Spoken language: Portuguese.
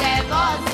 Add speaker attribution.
Speaker 1: é você.